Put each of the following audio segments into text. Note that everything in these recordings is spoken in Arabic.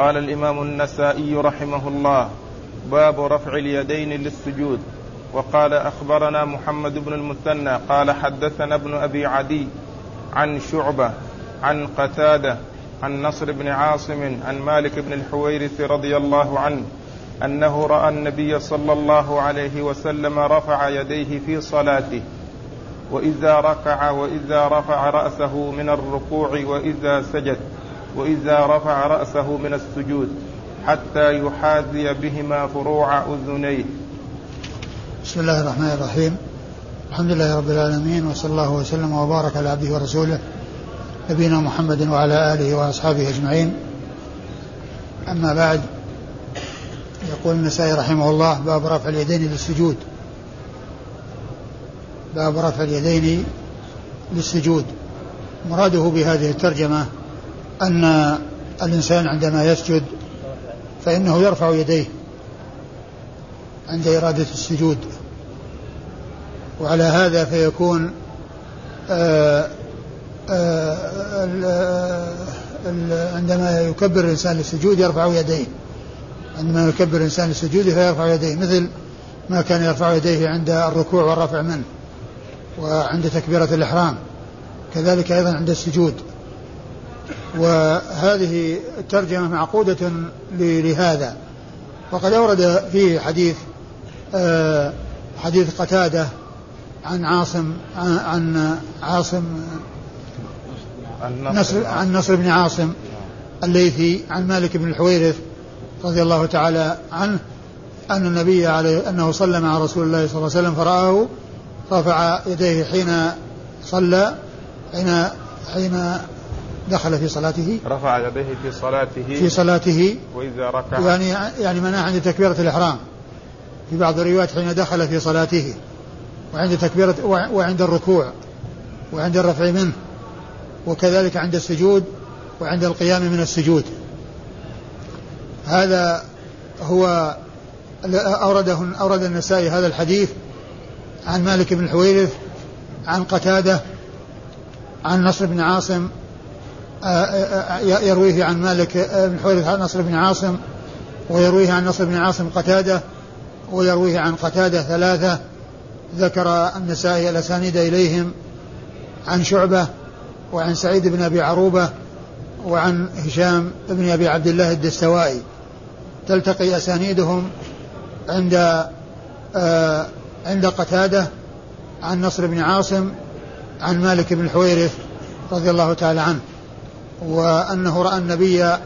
قال الإمام النسائي رحمه الله باب رفع اليدين للسجود. وقال أخبرنا محمد بن المثنى قال حدثنا ابن أبي عدي عن شعبة عن قتادة عن نصر بن عاصم عن مالك بن الحويرث رضي الله عنه أنه رأى النبي صلى الله عليه وسلم رفع يديه في صلاته. وإذا ركع وإذا رفع رأسه من الركوع وإذا سجد. وإذا رفع رأسه من السجود حتى يحاذي بهما فروع أذنيه. بسم الله الرحمن الرحيم. الحمد لله رب العالمين وصلى الله وسلم وبارك على عبده ورسوله نبينا محمد وعلى آله وأصحابه أجمعين. أما بعد يقول النسائي رحمه الله باب رفع اليدين للسجود. باب رفع اليدين للسجود. مراده بهذه الترجمة أن الإنسان عندما يسجد فإنه يرفع يديه عند إرادة السجود. وعلى هذا فيكون آه، آه، آآ عندما يكبر الإنسان للسجود يرفع يديه. عندما يكبر الإنسان للسجود فيرفع يديه مثل ما كان يرفع يديه عند الركوع والرفع منه وعند تكبيرة الإحرام. كذلك أيضا عند السجود. وهذه الترجمة معقودة لهذا. وقد أورد فيه حديث آه، حديث قتادة عن عاصم عن عاصم نصر عن نصر بن عاصم الليثي عن مالك بن الحويرث رضي الله تعالى عنه أن النبي عليه أنه صلى مع رسول الله صلى الله عليه وسلم فرآه رفع يديه حين صلى حين حين دخل في صلاته. رفع يديه في صلاته. في صلاته. وإذا ركع. يعني يعني منع عند تكبيرة الإحرام. في بعض الروايات حين دخل في صلاته. وعند تكبيرة وعند الركوع. وعند الرفع منه. وكذلك عند السجود. وعند القيام من السجود. هذا هو أورده أورد النسائي هذا الحديث عن مالك بن الحويرث عن قتادة عن نصر بن عاصم يرويه عن مالك بن الحويرث عن نصر بن عاصم ويرويه عن نصر بن عاصم قتادة ويرويه عن قتادة ثلاثة ذكر النسائي الأسانيد إليهم عن شعبة وعن سعيد بن أبي عروبة وعن هشام بن أبي عبد الله الدستوائي. تلتقي أسانيدهم عند عند قتادة عن نصر بن عاصم عن مالك بن الحويرث رضي الله تعالى عنه. وأنه رأى النبي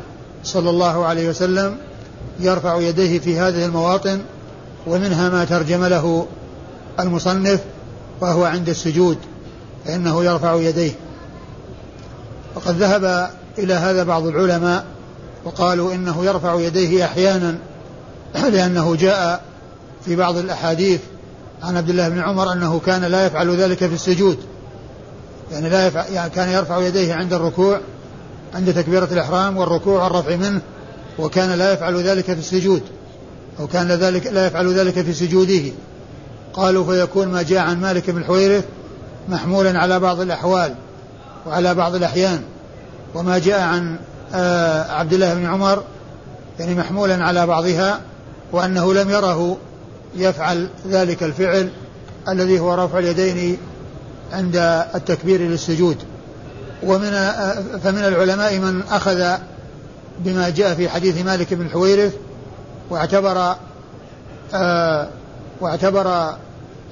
صلى الله عليه وسلم يرفع يديه في هذه المواطن ومنها ما ترجم له المصنف وهو عند السجود فإنه يرفع يديه. وقد ذهب إلى هذا بعض العلماء وقالوا إنه يرفع يديه أحيانا لأنه جاء في بعض الأحاديث عن عبد الله بن عمر أنه كان لا يفعل ذلك في السجود يعني لا يفعل يعني كان يرفع يديه عند الركوع عند تكبيرة الإحرام والركوع والرفع منه وكان لا يفعل ذلك في السجود أو كان ذلك لا يفعل ذلك في سجوده. قالوا فيكون ما جاء عن مالك بن الحويرث محمولا على بعض الأحوال وعلى بعض الأحيان وما جاء عن آه، عبد الله بن عمر يعني محمولا على بعضها وأنه لم يره يفعل ذلك الفعل الذي هو رفع اليدين عند التكبير للسجود. ومن فمن العلماء من أخذ بما جاء في حديث مالك بن الحويرث واعتبر آه واعتبر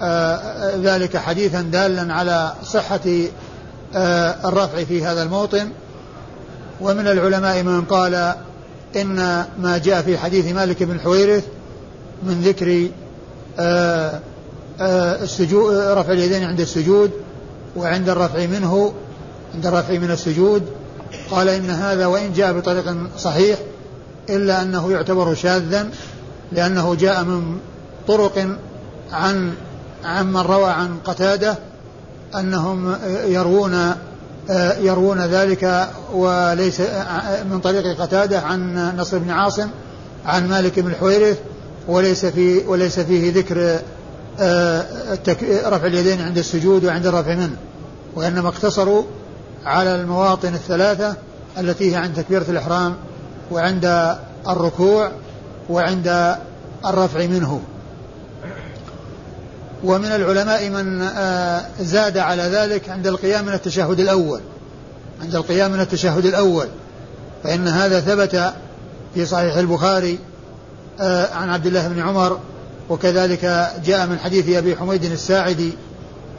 آه ذلك حديثا دالا على صحة آه الرفع في هذا الموطن. ومن العلماء من قال إن ما جاء في حديث مالك بن الحويرث من ذكر آه، آه، السجود رفع اليدين عند السجود وعند الرفع منه عند الرفع من السجود قال إن هذا وإن جاء بطريق صحيح إلا أنه يعتبر شاذا لأنه جاء من طرق عن عن من روى عن قتادة أنهم يروون يروون ذلك وليس من طريق قتادة عن نصر بن عاصم عن مالك بن الحويرث وليس في وليس فيه ذكر آه، رفع اليدين عند السجود وعند الرفع منه وإنما اقتصروا على المواطن الثلاثة التي هي عند تكبيرة الإحرام وعند الركوع وعند الرفع منه. ومن العلماء من آه، زاد على ذلك عند القيام من التشهد الأول. عند القيام من التشهد الأول. فإن هذا ثبت في صحيح البخاري آه، عن عبد الله بن عمر وكذلك جاء من حديث أبي حميد الساعدي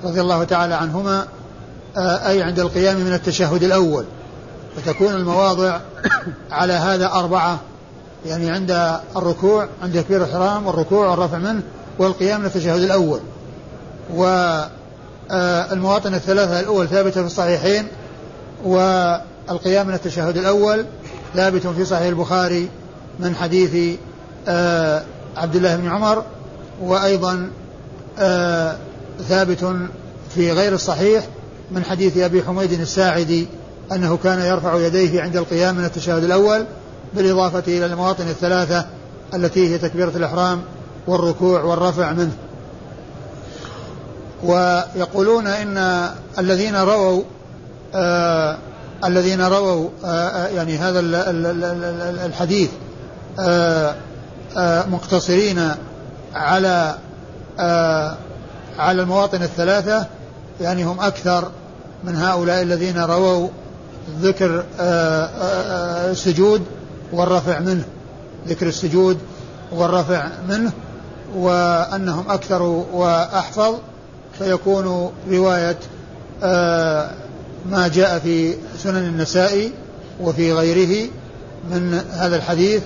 رضي الله تعالى عنهما أي عند القيام من التشهد الأول. فتكون المواضع على هذا أربعة. يعني عند الركوع عند تكبير الحرام والركوع والرفع منه والقيام من التشهد الأول. والمواطن الثلاثة الأول ثابتة في الصحيحين والقيام من التشهد الأول ثابت في صحيح البخاري من حديث آه، عبد الله بن عمر وأيضا آه، ثابت في غير الصحيح من حديث أبي حميد الساعدي أنه كان يرفع يديه عند القيام من التشهد الأول بالإضافة إلى المواطن الثلاثة التي هي تكبيرة الإحرام والركوع والرفع منه. ويقولون إن الذين رووا آه الذين رووا آه, آه، يعني هذا الحديث آه آه مقتصرين على آه على المواطن الثلاثة يعني هم أكثر من هؤلاء الذين رووا ذكر آه، آه، السجود والرفع منه. ذكر السجود والرفع منه وأنهم أكثر وأحفظ فيكون رواية آه، ما جاء في سنن النسائي وفي غيره من هذا الحديث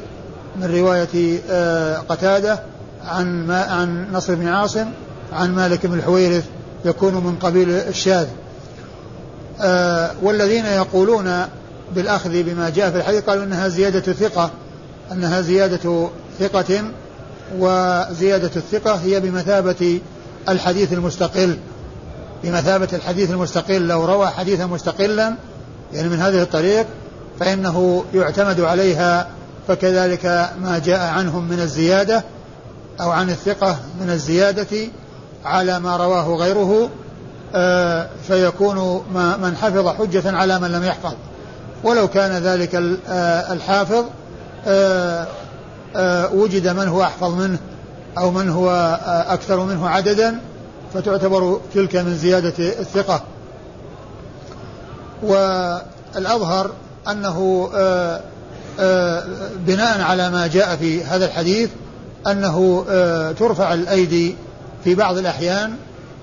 من رواية قتادة عن ما عن نصر بن عاصم عن مالك بن الحويرث يكون من قبيل الشاذ. آه والذين يقولون بالأخذ بما جاء في الحديث قالوا أنها زيادة ثقة أنها زيادة ثقة وزيادة الثقة هي بمثابة الحديث المستقل بمثابة الحديث المستقل لو روى حديثا مستقلا يعني من هذه الطريق فإنه يعتمد عليها فكذلك ما جاء عنهم من الزيادة أو عن الثقة من الزيادة على ما رواه غيره فيكون من حفظ حجة على من لم يحفظ. ولو كان ذلك آه، الحافظ آه، وجد من هو أحفظ منه أو من هو أكثر منه عددا فتعتبر تلك من زيادة الثقة. والأظهر أنه بناء على ما جاء في هذا الحديث أنه ترفع الأيدي في بعض الأحيان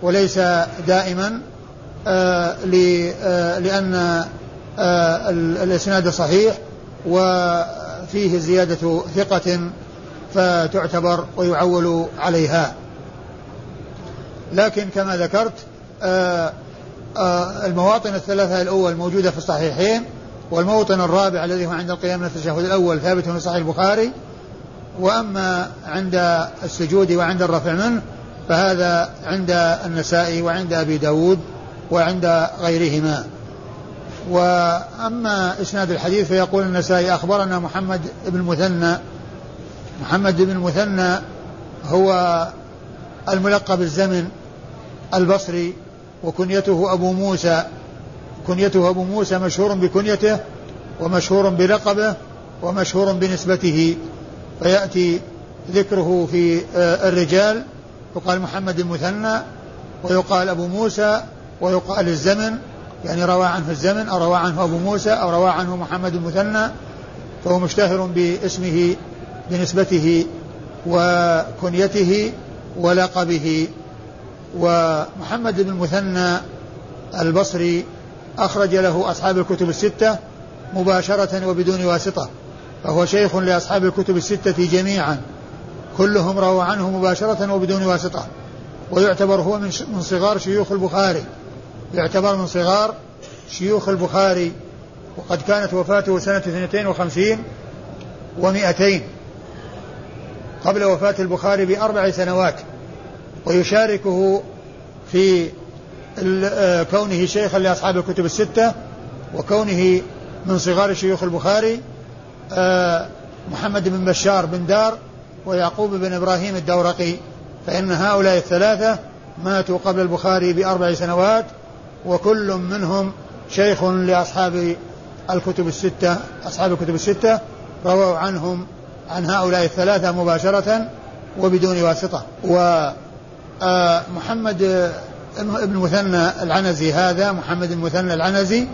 وليس دائما آه، آه، لأن آه، الإسناد صحيح وفيه زيادة ثقة فتعتبر ويعول عليها. لكن كما ذكرت المواطن الثلاثة الأول موجودة في الصحيحين والموطن الرابع الذي هو عند القيام من التشهد الأول ثابت في صحيح البخاري وأما عند السجود وعند الرفع منه فهذا عند النسائي وعند أبي داود وعند غيرهما. وأما إسناد الحديث فيقول النسائي أخبرنا محمد بن المثنى. محمد بن المثنى هو الملقب الزمن البصري وكنيته أبو موسى. كنيته أبو موسى مشهور بكنيته ومشهور بلقبه ومشهور بنسبته. فيأتي ذكره في آه، الرجال. يقال محمد المثنى ويقال أبو موسى ويقال الزمن يعني روى عنه الزمن أو روى عنه أبو موسى أو روى عنه محمد المثنى فهو مشتهر باسمه بنسبته وكنيته ولقبه. ومحمد بن المثنى البصري أخرج له أصحاب الكتب الستة مباشرة وبدون واسطة فهو شيخ لأصحاب الكتب الستة جميعا. كلهم رووا عنه مباشرة وبدون واسطة. ويعتبر هو من من صغار شيوخ البخاري. يعتبر من صغار شيوخ البخاري. وقد كانت وفاته سنة 52 و200 قبل وفاة البخاري بأربع سنوات. ويشاركه في آه، كونه شيخا لأصحاب الكتب الستة. وكونه من صغار شيوخ البخاري آه، محمد بن بشار بن دار ويعقوب بن إبراهيم الدورقي فإن هؤلاء الثلاثة ماتوا قبل البخاري بأربع سنوات وكل منهم شيخ لأصحاب الكتب الستة أصحاب الكتب الستة رووا عنهم عن هؤلاء الثلاثة مباشرة وبدون واسطة. ومحمد آه، ابن مثنى العنزي هذا محمد المثنى العنزي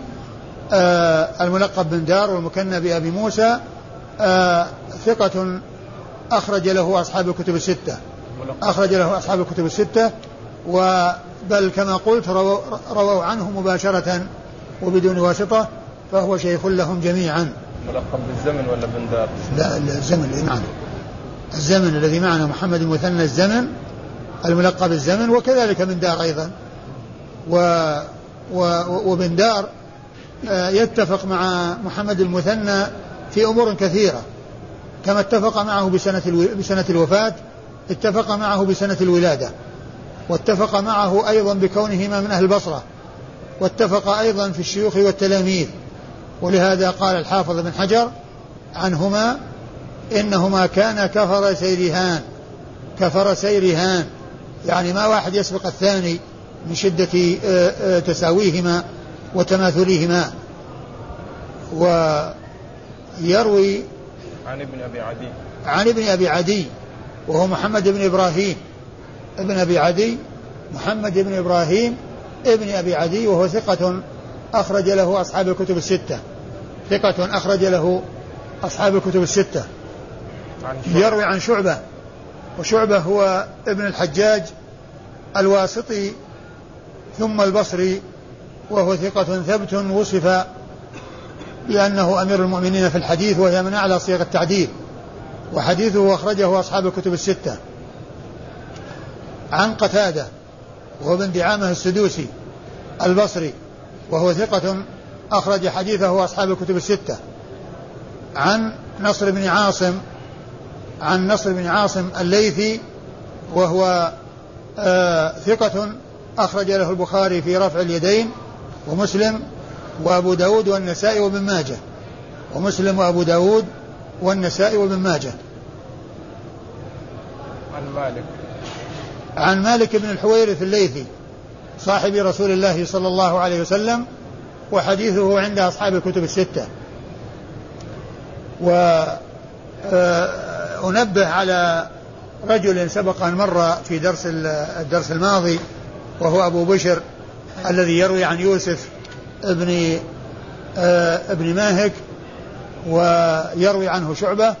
آه، الملقب بن دار والمكنى بأبي موسى آه، ثقة أخرج له أصحاب الكتب الستة. أخرج له أصحاب الكتب الستة. وبل كما قلت رووا, رووا عنه مباشرة وبدون واسطة فهو شيخ لهم جميعا. ملقب بالزمن ولا بن دار؟ لا الزمن نعم الزمن الذي معنا محمد المثنى الزمن الملقب الزمن وكذلك من دار أيضا. و و وبن دار آه، يتفق مع محمد المثنى في أمور كثيرة. كما اتفق معه بسنة بسنة الوفاة اتفق معه بسنة الولادة واتفق معه أيضا بكونهما من أهل البصرة واتفق أيضا في الشيوخ والتلاميذ. ولهذا قال الحافظ بن حجر عنهما إنهما كان كفر سيرهان كفر سيرهان. يعني ما واحد يسبق الثاني من شدة آه، آه، تساويهما وتماثلهما ويروي عن ابن أبي عدي. عن ابن أبي عدي وهو محمد بن إبراهيم. ابن أبي عدي محمد بن إبراهيم ابن أبي عدي وهو ثقة أخرج له أصحاب الكتب الستة. ثقة أخرج له أصحاب الكتب الستة. عن يروي عن شعبة وشعبة هو ابن الحجاج الواسطي ثم البصري وهو ثقة ثبت وصف بأنه أمير المؤمنين في الحديث وهي من أعلى صيغ التعديل وحديثه أخرجه أصحاب الكتب الستة. عن قتادة وهو بن دعامة السدوسي البصري وهو ثقة أخرج حديثه أصحاب الكتب الستة. عن نصر بن عاصم عن نصر بن عاصم الليثي وهو آه ثقة أخرج له البخاري في رفع اليدين ومسلم وأبو داود والنسائي وابن ماجه. ومسلم وأبو داود والنسائي وابن ماجه. عن مالك. عن مالك بن الحويرث الليثي صاحب رسول الله صلى الله عليه وسلم وحديثه عند أصحاب الكتب الستة. وأنبه على رجل سبق أن مر في درس الدرس الماضي وهو أبو بشر الذي يروي عن يوسف ابن ابن ماهك ويروي عنه شعبة.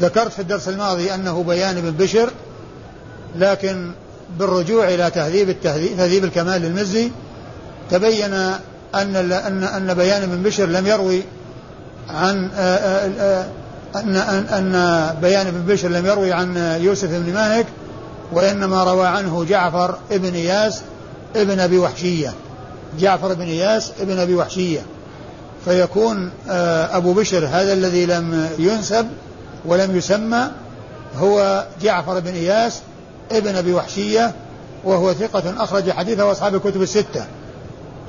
ذكرت في الدرس الماضي أنه بيان بن بشر لكن بالرجوع إلى تهذيب التهذيب تهذيب الكمال للمزي تبين أن أن أن بيان بن بشر لم يروي عن أن أن أن بيان بن بشر لم يروي عن يوسف بن مالك وإنما روى عنه جعفر بن إياس ابن أبي وحشية. جعفر بن إياس ابن أبي وحشية. فيكون أبو بشر هذا الذي لم ينسب ولم يسمى هو جعفر بن إياس ابن أبي وحشية وهو ثقة أخرج حديثه أصحاب الكتب الستة.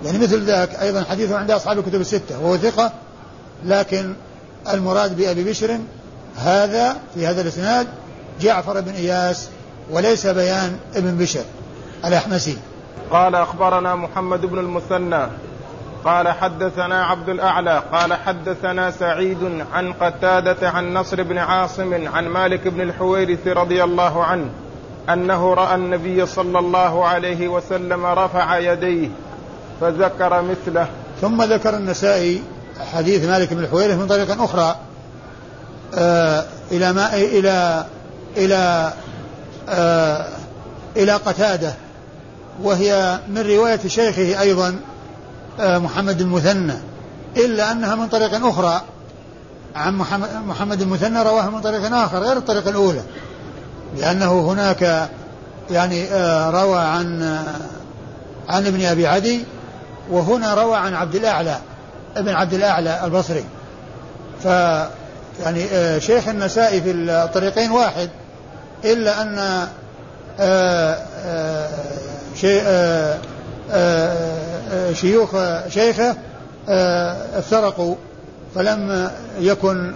يعني مثل ذاك أيضا حديثه عند أصحاب الكتب الستة وهو ثقة لكن المراد بأبي بشر هذا في هذا الإسناد جعفر بن إياس وليس بيان ابن بشر الأحمسي. قال أخبرنا محمد بن المثنى. قال حدثنا عبد الأعلى. قال حدثنا سعيد عن قتادة عن نصر بن عاصم عن مالك بن الحويرث رضي الله عنه أنه رأى النبي صلى الله عليه وسلم رفع يديه فذكر مثله. ثم ذكر النسائي حديث مالك بن الحويرث من طريق أخرى آه إلى ما إلى إلى إلى قتادة وهي من رواية شيخه أيضا آه محمد المثنى إلا أنها من طريق أخرى. عن محمد, المثنى رواها من طريق آخر غير الطريقة الأولى لأنه هناك يعني آه روى عن آه عن ابن أبي عدي وهنا روى عن عبد الأعلى ابن عبد الأعلى البصري. ف يعني آه شيخ النسائي في الطريقين واحد. إلا أن آه آه شي آه شيوخ شيخه افترقوا فلم يكن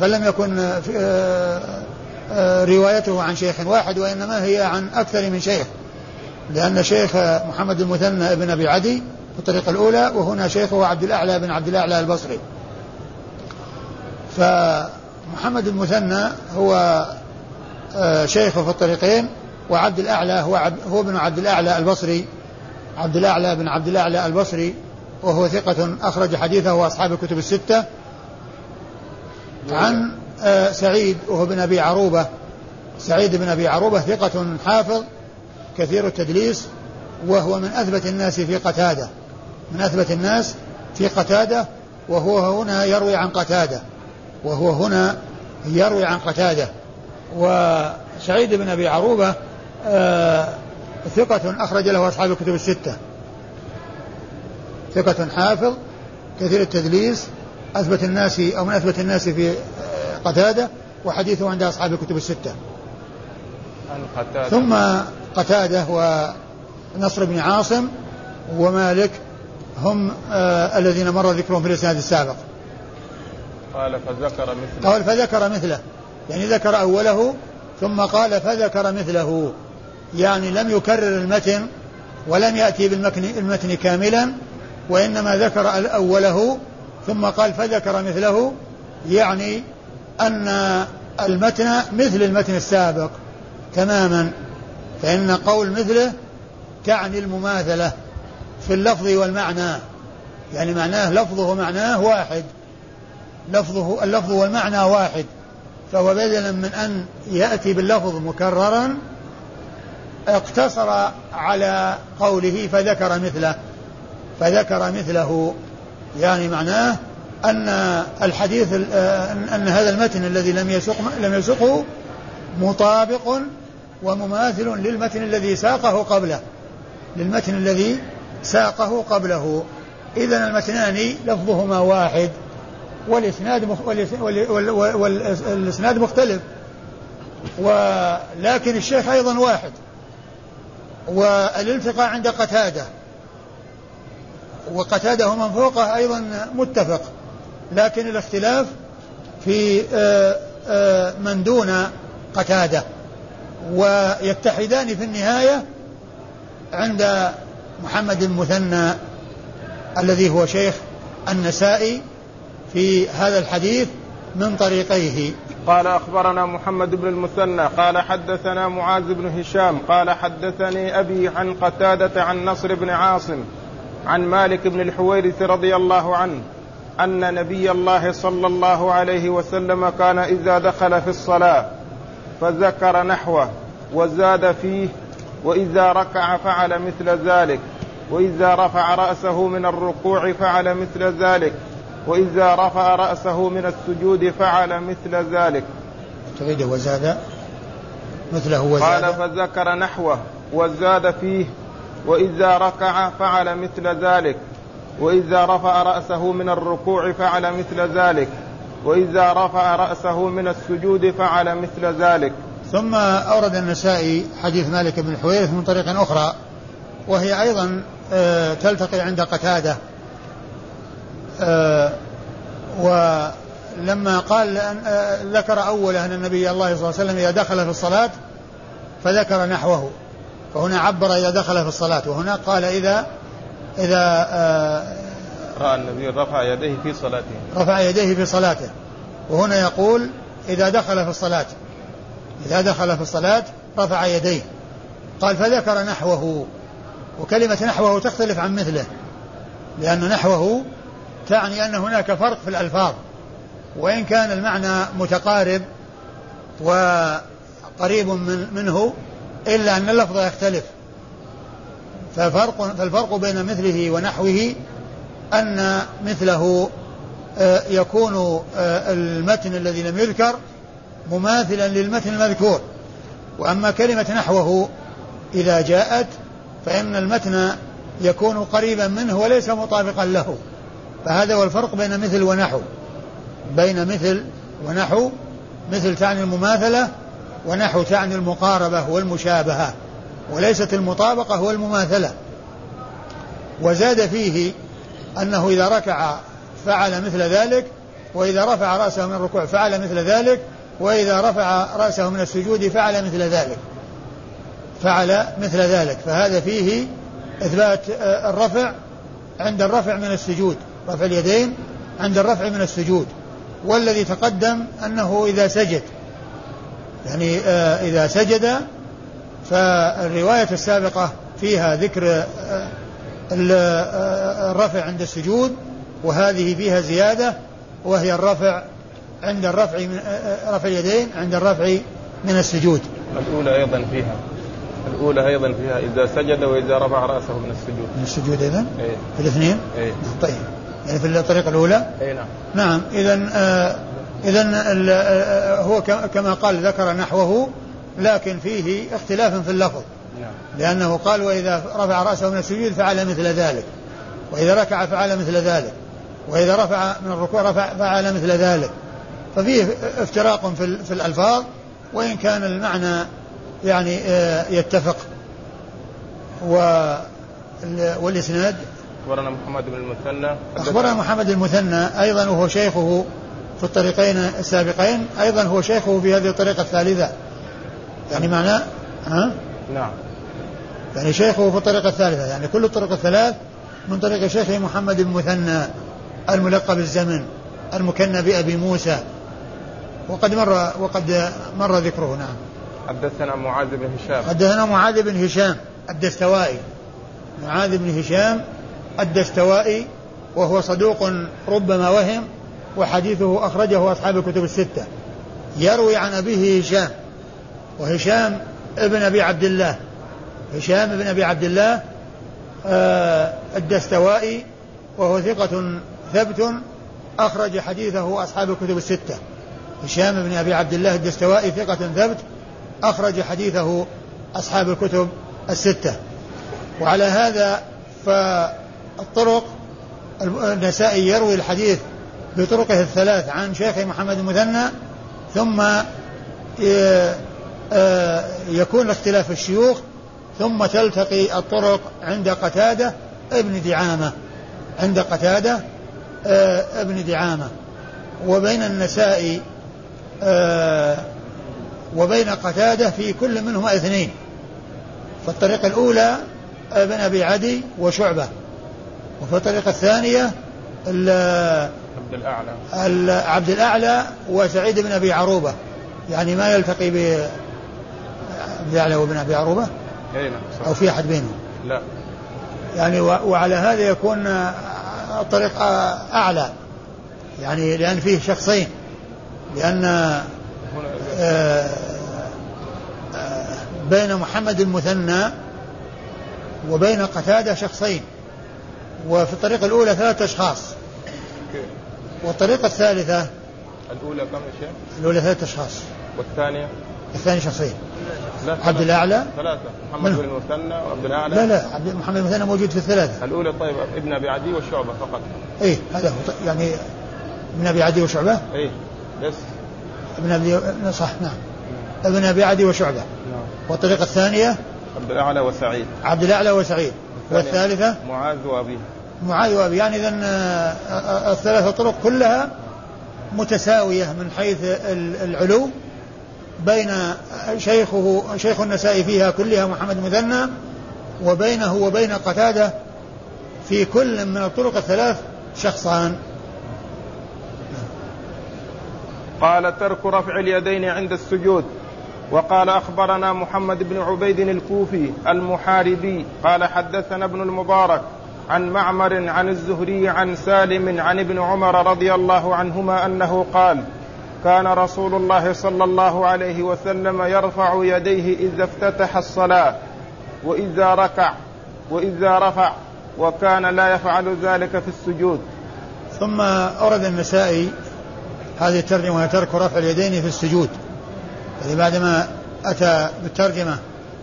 فلم يكن روايته عن شيخ واحد وإنما هي عن أكثر من شيخ لأن شيخ محمد المثنى ابن أبي عدي الطريقة الأولى وهنا شيخه عبد الأعلى بن عبد الأعلى البصري. فمحمد المثنى هو آه، شيخه في الطريقين وعبد الأعلى هو هو ابن عبد الأعلى البصري. عبد الأعلى بن عبد الأعلى البصري وهو ثقة أخرج حديثه وأصحاب الكتب الستة. عن آه، سعيد وهو بن أبي عروبة. سعيد بن أبي عروبة ثقة حافظ كثير التدليس وهو من أثبت الناس في قتادة. من أثبت الناس في قتادة وهو هنا يروي عن قتادة. وهو هنا يروي عن قتادة. وسعيد بن أبي عروبة آه ثقة أخرج له أصحاب الكتب الستة. ثقة حافظ كثير التدليس أثبت الناس أو من أثبت الناس في آه، قتادة وحديثه عند أصحاب الكتب الستة. قتادة. ثم قتادة ونصر بن عاصم ومالك هم آه الذين مر ذكرهم في الإسناد السابق. قال فذكر مثله. قال فذكر مثله. يعني ذكر أوله ثم قال فذكر مثله. يعني لم يكرر المتن ولم يأتي بالمتن المتن كاملا وإنما ذكر أوله ثم قال فذكر مثله. يعني أن المتن مثل المتن السابق تماما. فإن قول مثله تعني المماثلة في اللفظ والمعنى. يعني معناه لفظه ومعناه واحد. لفظه اللفظ والمعنى واحد فهو بدلا من أن يأتي باللفظ مكررا اقتصر على قوله فذكر مثله فذكر مثله يعني معناه أن الحديث أن هذا المتن الذي لم يسق لم يسقه مطابق ومماثل للمتن الذي ساقه قبله للمتن الذي ساقه قبله. إذا المتنان لفظهما واحد. والإسناد. والإسناد مختلف. ولكن الشيخ أيضا واحد. والالتقاء عند قتادة. وقتادة ومن فوقه أيضا متفق. لكن الاختلاف في آه، آه، من دون قتادة. ويتحدان في النهاية عند محمد المثنى الذي هو شيخ النسائي في هذا الحديث من طريقيه. قال أخبرنا محمد بن المثنى قال حدثنا معاذ بن هشام قال حدثني أبي عن قتادة عن نصر بن عاصم عن مالك بن الحويرث رضي الله عنه أن نبي الله صلى الله عليه وسلم كان إذا دخل في الصلاة فذكر نحوه وزاد فيه وإذا ركع فعل مثل ذلك وإذا رفع رأسه من الركوع فعل مثل ذلك. وإذا رفع رأسه من السجود فعل مثل ذلك. تريد وزاد. مثله وزاد. قال فذكر نحوه وزاد فيه. وإذا ركع فعل مثل ذلك. وإذا رفع رأسه من الركوع فعل مثل ذلك. وإذا رفع رأسه من السجود فعل مثل ذلك. ثم أورد النسائي حديث مالك بن الحويرث من طريق أخرى. وهي أيضا آه، تلتقي عند قتادة. ولما قال آه، ذكر أولا أن النبي الله صلى الله عليه وسلم إذا دخل في الصلاة فذكر نحوه. فهنا عبر إذا دخل في الصلاة وهنا قال إذا إذا رأى النبي رفع يديه في صلاته. رفع يديه في صلاته. وهنا يقول إذا دخل في الصلاة. إذا دخل في الصلاة رفع يديه. قال فذكر نحوه. وكلمة نحوه تختلف عن مثله لأن نحوه تعني أن هناك فرق في الألفاظ وإن كان المعنى متقارب وقريب من منه إلا أن اللفظ يختلف. ففرق فالفرق بين مثله ونحوه أن مثله آه، يكون آه، المتن الذي لم يذكر مماثلا للمتن المذكور. وأما كلمة نحوه إذا جاءت فإن المتن يكون قريبا منه وليس مطابقا له. فهذا هو الفرق بين مثل ونحو. بين مثل ونحو مثل تعني المماثلة ونحو تعني المقاربة والمشابهة. وليست المطابقة والمماثلة وزاد فيه أنه إذا ركع فعل مثل ذلك وإذا رفع رأسه من الركوع فعل مثل ذلك وإذا رفع رأسه من السجود فعل مثل ذلك. فعل مثل ذلك. فهذا فيه إثبات الرفع عند الرفع من السجود. رفع اليدين عند الرفع من السجود والذي تقدم أنه إذا سجد يعني آه إذا سجد فالرواية السابقة فيها ذكر آه، آه، الرفع عند السجود وهذه فيها زيادة وهي الرفع عند الرفع من رفع اليدين عند الرفع من السجود الأولى أيضا فيها الأولى أيضا فيها إذا سجد وإذا رفع رأسه من السجود من السجود أيضا؟ إيه؟ في الاثنين؟ إيه؟ طيب في الطريقة الأولى؟ أي نعم. نعم إذا آه إذا آه هو كما قال ذكر نحوه لكن فيه اختلاف في اللفظ. نعم. لأنه قال وإذا رفع رأسه من السجود فعل مثل ذلك. وإذا ركع فعل مثل ذلك. وإذا رفع من الركوع رفع فعل مثل ذلك. ففيه افتراق في, في الألفاظ وإن كان المعنى يعني آه، يتفق. و والإسناد أخبرنا محمد بن المثنى. أخبرنا محمد المثنى أيضا وهو شيخه في الطريقين السابقين أيضا هو شيخه في هذه الطريقة الثالثة. يعني معناه ها؟ نعم. يعني شيخه في الطريقة الثالثة. يعني كل الطرق الثلاث من طريق شيخه محمد بن مثنى الملقب الزمن المكنى بأبي موسى. وقد مر وقد مر ذكره نعم. حدثنا معاذ بن هشام. حدثنا معاذ بن هشام الدستوائي. معاذ بن هشام الدستوائي وهو صدوق ربما وهم وحديثه أخرجه أصحاب الكتب الستة. يروي عن أبيه هشام وهشام ابن أبي عبد الله. هشام ابن أبي عبد الله آه الدستوائي وهو ثقة ثبت أخرج حديثه أصحاب الكتب الستة. هشام بن أبي عبد الله الدستوائي ثقة ثبت أخرج حديثه أصحاب الكتب الستة. وعلى هذا فالطرق النسائي يروي الحديث بطرقه الثلاث عن شيخ محمد المثنى ثم آه، يكون اختلاف الشيوخ ثم تلتقي الطرق عند قتادة ابن دعامة عند قتادة آه، ابن دعامة. وبين النسائي آه، وبين قتادة في كل منهما اثنين. فالطريقة الأولى ابن أبي عدي وشعبة. وفي الطريقة الثانية عبد الأعلى. عبد الأعلى وسعيد بن أبي عروبة. يعني ما يلتقي ب عبد الأعلى وابن أبي عروبة؟ نعم أو في أحد بينهم لا. يعني وعلى هذا يكون الطريق أعلى. يعني لأن فيه شخصين. لأن آه، آه، بين محمد المثنى وبين قتادة شخصين. وفي الطريقة الأولى ثلاثة أشخاص. والطريقة الثالثة الأولى كم شيء؟ الأولى ثلاثة أشخاص. والثانية؟ الثاني شخصين لا عبد الأعلى؟ ثلاثة. محمد بن المثنى وعبد الأعلى. لا لا عبد محمد المثنى موجود في الثلاثة. الأولى طيب ابن أبي عدي والشعبة فقط. إيه هذا هو. يعني ابن أبي عدي وشعبة؟ إيه بس. ابن أبي صح نعم. ابن أبي عدي وشعبة. نعم. والطريقة الثانية؟ عبد الأعلى وسعيد. عبد الأعلى وسعيد. والثالثة؟ معاذ وأبيه. معاذ وأبي. يعني إذا آه، آه، الثلاثة طرق كلها متساوية من حيث العلو بين شيخه شيخ النسائي فيها كلها محمد مثنى وبينه وبين قتادة في كل من الطرق الثلاث شخصان. قال ترك رفع اليدين عند السجود. وقال أخبرنا محمد بن عبيد الكوفي المحاربي قال حدثنا ابن المبارك عن معمر عن الزهري عن سالم عن ابن عمر رضي الله عنهما أنه قال كان رسول الله صلى الله عليه وسلم يرفع يديه إذا افتتح الصلاة وإذا ركع وإذا رفع وكان لا يفعل ذلك في السجود. ثم أورد النسائي هذه الترجمة ترك رفع اليدين في السجود. يعني بعدما أتى بالترجمة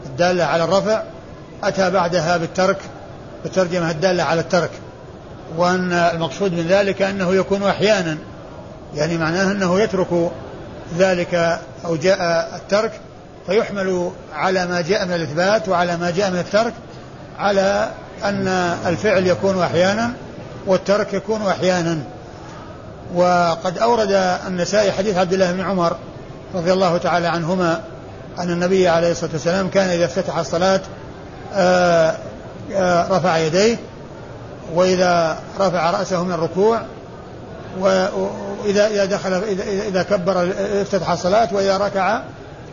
الدالة على الرفع أتى بعدها بالترك بالترجمة الدالة على الترك وأن المقصود من ذلك أنه يكون أحيانا يعني معناه أنه يترك ذلك أو جاء الترك فيحمل على ما جاء من الإثبات وعلى ما جاء من الترك على أن الفعل يكون أحيانا والترك يكون أحيانا. وقد أورد النسائي حديث عبد الله بن عمر رضي الله تعالى عنهما أن النبي عليه الصلاة والسلام كان إذا افتتح الصلاة آه، رفع يديه وإذا رفع رأسه من الركوع وإذا إذا دخل إذا, إذا كبر افتتح الصلاة وإذا ركع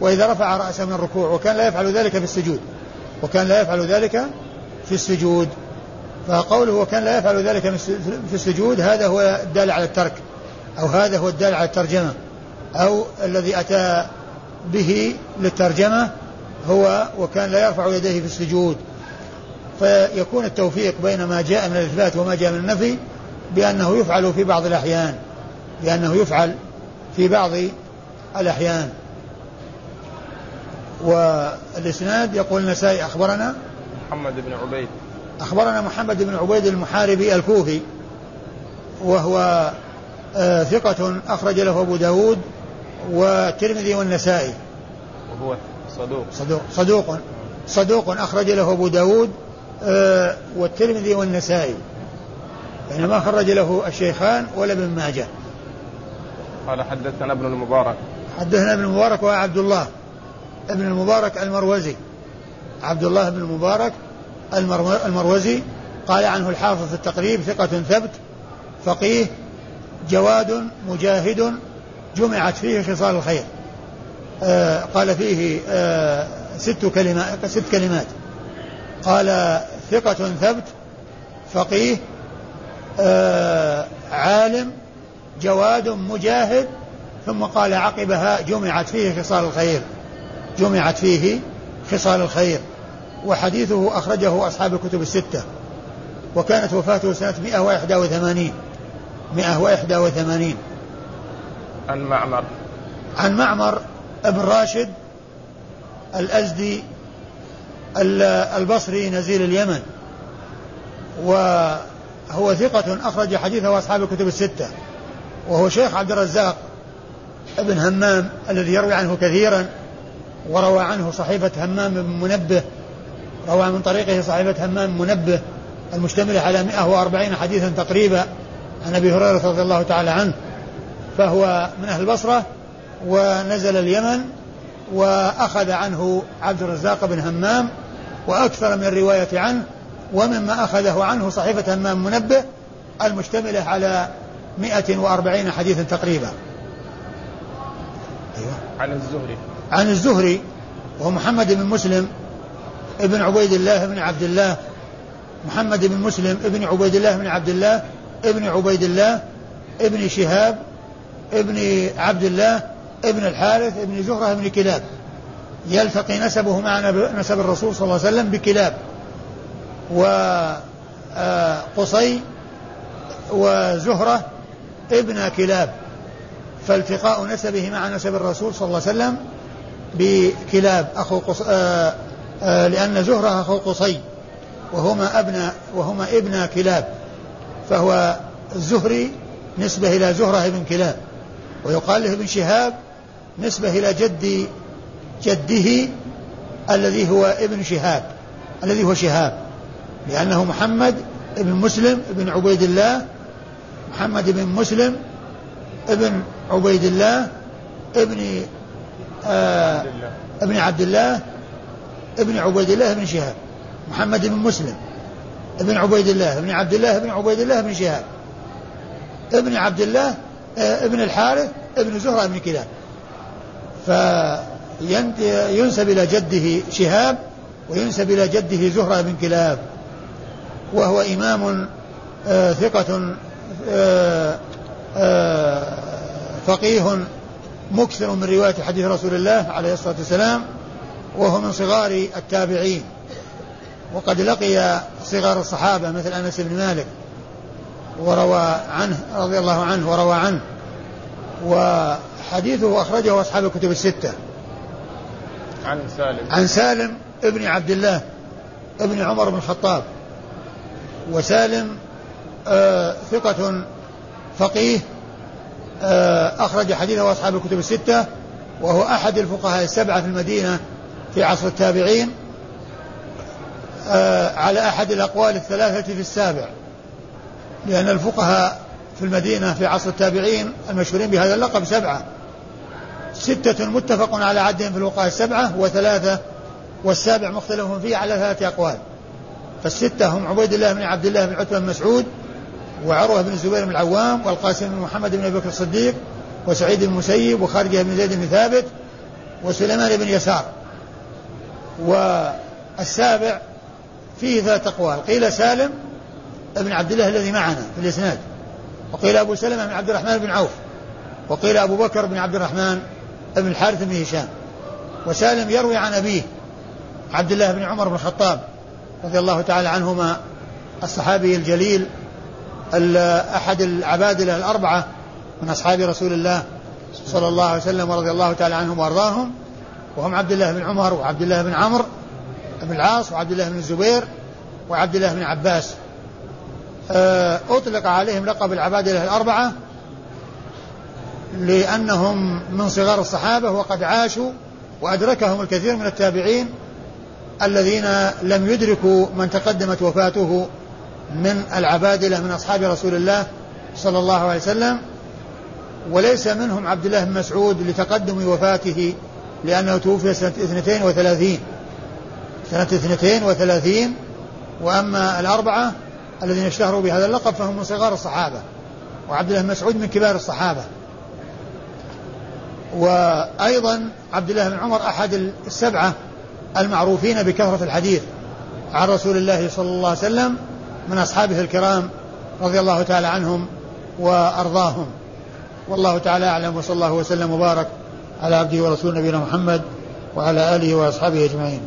وإذا رفع رأسه من الركوع وكان لا يفعل ذلك في السجود. وكان لا يفعل ذلك في السجود. فقوله وكان لا يفعل ذلك في السجود هذا هو الدال على الترك أو هذا هو الدال على الترجمة. أو الذي أتى به للترجمة هو وكان لا يرفع يديه في السجود. فيكون التوفيق بين ما جاء من الإثبات وما جاء من النفي بأنه يفعل في بعض الأحيان بأنه يفعل في بعض الأحيان. والإسناد يقول النسائي أخبرنا محمد بن عبيد. أخبرنا محمد بن عبيد المحاربي الكوفي وهو آه ثقة أخرج له أبو داود والترمذي والنسائي. وهو صدوق. صدوق صدوق صدوق أخرج له أبو داود والترمذي والنسائي. يعني ما خرج له الشيخان ولا ابن ماجه. قال حدثنا ابن المبارك. حدثنا ابن المبارك وهو عبد الله. ابن المبارك المروزي. عبد الله بن المبارك المروزي قال عنه الحافظ في التقريب ثقة ثبت فقيه جواد مجاهد جمعت فيه خصال الخير. آه قال فيه آه ست كلمات ست كلمات. قال ثقة ثبت فقيه آه عالم جواد مجاهد ثم قال عقبها جمعت فيه خصال الخير. جمعت فيه خصال الخير. وحديثه أخرجه أصحاب الكتب الستة. وكانت وفاته سنة 181 181 عن معمر. عن معمر ابن راشد الأزدي البصري نزيل اليمن. وهو ثقة أخرج حديثه أصحاب الكتب الستة. وهو شيخ عبد الرزاق ابن همام الذي يروي عنه كثيرا وروى عنه صحيفة همام بن منبه روى من طريقه صحيفة همام منبه المشتملة على 140 حديثا تقريبا عن أبي هريرة رضي الله تعالى عنه. فهو من أهل البصرة ونزل اليمن وأخذ عنه عبد الرزاق بن همام وأكثر من الرواية عنه ومما أخذه عنه صحيفة همام منبه المشتملة على 140 حديثا تقريبا. أيوة. عن الزهري. عن الزهري وهو محمد بن مسلم ابن عبيد الله بن عبد الله. محمد بن مسلم ابن عبيد الله بن عبد الله ابن عبيد الله ابن شهاب ابن عبد الله ابن الحارث ابن زهرة ابن كلاب. يلتقي نسبه مع نسب الرسول صلى الله عليه وسلم بكلاب وقصي وزهرة ابن كلاب. فالتقاء نسبه مع نسب الرسول صلى الله عليه وسلم بكلاب أخو قص... آآ آآ لأن زهرة أخو قصي وهما ابن وهما ابن كلاب. فهو الزهري نسبة إلى زهرة ابن كلاب ويقال له ابن شهاب نسبة إلى جد جده الذي هو ابن شهاب الذي هو شهاب لأنه محمد ابن مسلم ابن عبيد الله محمد بن مسلم ابن عبيد الله ابن آه ابن عبد الله ابن عبيد الله بن شهاب محمد بن مسلم ابن عبيد الله ابن عبد الله ابن عبيد الله بن شهاب ابن عبد الله آه ابن الحارث ابن زهرة بن كلاب. فينسب إلى جده شهاب وينسب إلى جده زهرة بن كلاب وهو إمام آه ثقة آه آه فقيه مكثر من رواية حديث رسول الله عليه الصلاة والسلام وهو من صغار التابعين. وقد لقي صغار الصحابة مثل أنس بن مالك وروى عنه رضي الله عنه وروى عنه. وحديثه أخرجه أصحاب الكتب الستة. عن سالم. عن سالم ابن عبد الله ابن عمر بن الخطاب. وسالم آه ثقة فقيه آه أخرج حديثه أصحاب الكتب الستة وهو أحد الفقهاء السبعة في المدينة في عصر التابعين آه على أحد الأقوال الثلاثة في السابع. لأن الفقهاء في المدينة في عصر التابعين المشهورين بهذا اللقب سبعة. ستة متفق على عدهم في الفقهاء السبعة وثلاثة والسابع مختلف فيه على ثلاثة أقوال. فالستة هم عبيد الله بن عبد الله بن عتبة بن مسعود وعروة بن الزبير بن العوام والقاسم بن محمد بن أبي بكر الصديق وسعيد بن المسيب وخارجة بن زيد بن ثابت وسليمان بن يسار. والسابع فيه ثلاث أقوال. قيل سالم بن عبد الله الذي معنا في الإسناد. وقيل أبو سلمة بن عبد الرحمن بن عوف. وقيل أبو بكر بن عبد الرحمن بن الحارث بن هشام وسالم يروي عن أبيه عبد الله بن عمر بن الخطاب رضي الله تعالى عنهما الصحابي الجليل أحد العبادلة الأربعة من أصحاب رسول الله صلى الله عليه وسلم ورضي الله تعالى عنهم وأرضاهم وهم عبد الله بن عمر وعبد الله بن عمرو بن العاص وعبد الله بن الزبير وعبد الله بن عباس. آه، أطلق عليهم لقب العبادلة الأربعة لأنهم من صغار الصحابة وقد عاشوا وأدركهم الكثير من التابعين الذين لم يدركوا من تقدمت وفاته من العبادلة من أصحاب رسول الله صلى الله عليه وسلم. وليس منهم عبد الله بن مسعود لتقدم وفاته لأنه توفي سنة 32 سنة 32 وأما الأربعة الذين اشتهروا بهذا اللقب فهم من صغار الصحابة وعبد الله بن مسعود من كبار الصحابة. وأيضا عبد الله بن عمر أحد السبعة المعروفين بكثرة الحديث عن رسول الله صلى الله عليه وسلم من أصحابه الكرام رضي الله تعالى عنهم وأرضاهم. والله تعالى أعلم وصلى الله وسلم وبارك على عبده ورسول نبينا محمد وعلى آله وأصحابه أجمعين.